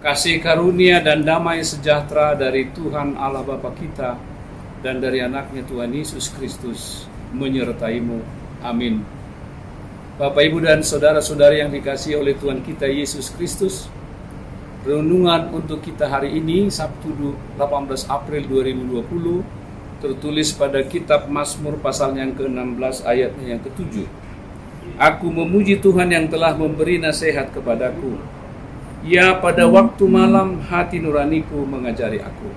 Kasih karunia dan damai sejahtera dari Tuhan Allah Bapa kita dan dari anaknya Tuhan Yesus Kristus menyertaimu. Amin. Bapak, Ibu, dan saudara-saudari yang dikasih oleh Tuhan kita Yesus Kristus, renungan untuk kita hari ini, Sabtu 18 April 2020, tertulis pada kitab Mazmur pasal yang ke-16 ayatnya yang ke-7. Aku memuji Tuhan yang telah memberi nasihat kepadaku Ya pada waktu malam hati nuraniku mengajari aku.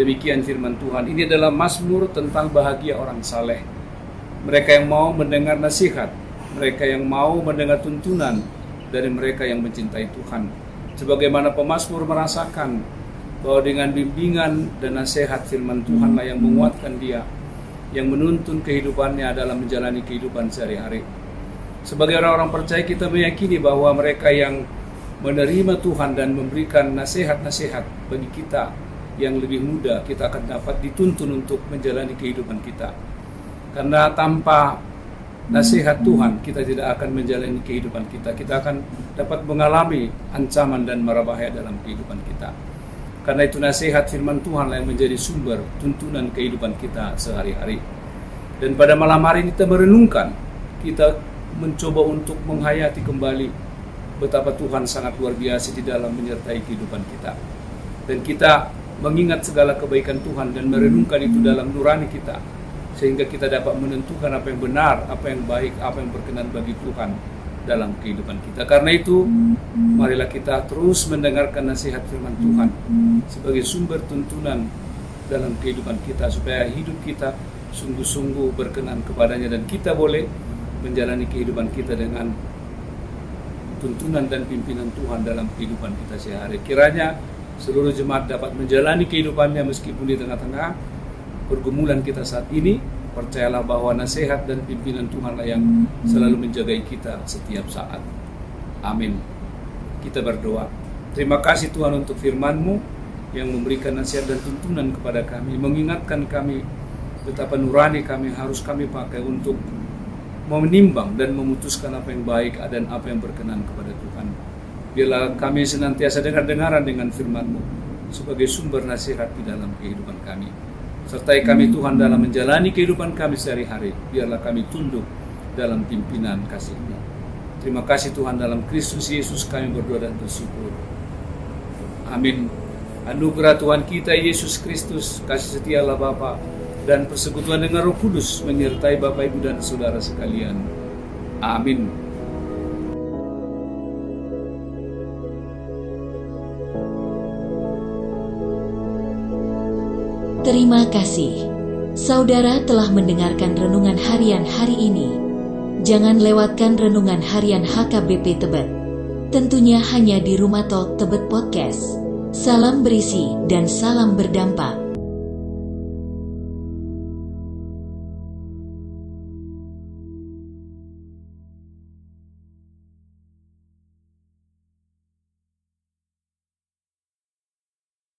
Demikian firman Tuhan. Ini adalah Mazmur tentang bahagia orang saleh. Mereka yang mau mendengar nasihat, mereka yang mau mendengar tuntunan dari mereka yang mencintai Tuhan. Sebagaimana pemazmur merasakan bahwa dengan bimbingan dan nasihat firman Tuhanlah yang menguatkan dia, yang menuntun kehidupannya dalam menjalani kehidupan sehari-hari. Sebagai orang-orang percaya kita meyakini bahwa mereka yang menerima Tuhan dan memberikan nasihat-nasihat bagi kita yang lebih muda, kita akan dapat dituntun untuk menjalani kehidupan kita. Karena tanpa nasihat Tuhan, kita tidak akan menjalani kehidupan kita. Kita akan dapat mengalami ancaman dan mara bahaya dalam kehidupan kita. Karena itu nasihat firman Tuhan yang menjadi sumber tuntunan kehidupan kita sehari-hari. Dan pada malam hari ini kita merenungkan, kita mencoba untuk menghayati kembali betapa Tuhan sangat luar biasa di dalam menyertai kehidupan kita. Dan kita mengingat segala kebaikan Tuhan dan merenungkan itu dalam nurani kita sehingga kita dapat menentukan apa yang benar, apa yang baik, apa yang berkenan bagi Tuhan dalam kehidupan kita. Karena itu, marilah kita terus mendengarkan nasihat firman Tuhan sebagai sumber tuntunan dalam kehidupan kita supaya hidup kita sungguh-sungguh berkenan kepadanya dan kita boleh menjalani kehidupan kita dengan tuntunan dan pimpinan Tuhan dalam kehidupan kita sehari. Kiranya seluruh jemaat dapat menjalani kehidupannya meskipun di tengah-tengah pergumulan kita saat ini. Percayalah bahwa nasihat dan pimpinan Tuhanlah yang selalu menjagai kita setiap saat. Amin. Kita berdoa. Terima kasih Tuhan untuk firman-Mu yang memberikan nasihat dan tuntunan kepada kami, mengingatkan kami betapa nurani kami harus kami pakai untuk menimbang dan memutuskan apa yang baik dan apa yang berkenan kepada Tuhan. Biarlah kami senantiasa dengar-dengaran dengan firman-Mu sebagai sumber nasihat di dalam kehidupan kami. Sertai kami Tuhan dalam menjalani kehidupan kami sehari-hari. Biarlah kami tunduk dalam pimpinan kasih-Mu. Terima kasih Tuhan dalam Kristus Yesus kami berdoa dan bersyukur. Amin. Anugerah Tuhan kita Yesus Kristus, kasih setia Allah Bapa, dan persekutuan dengan Roh Kudus menyertai Bapak Ibu dan saudara sekalian. Amin. Terima kasih. Saudara telah mendengarkan renungan harian hari ini. Jangan lewatkan renungan harian HKBP Tebet. Tentunya hanya di Rumah Talk Tebet Podcast. Salam berisi dan salam berdampak.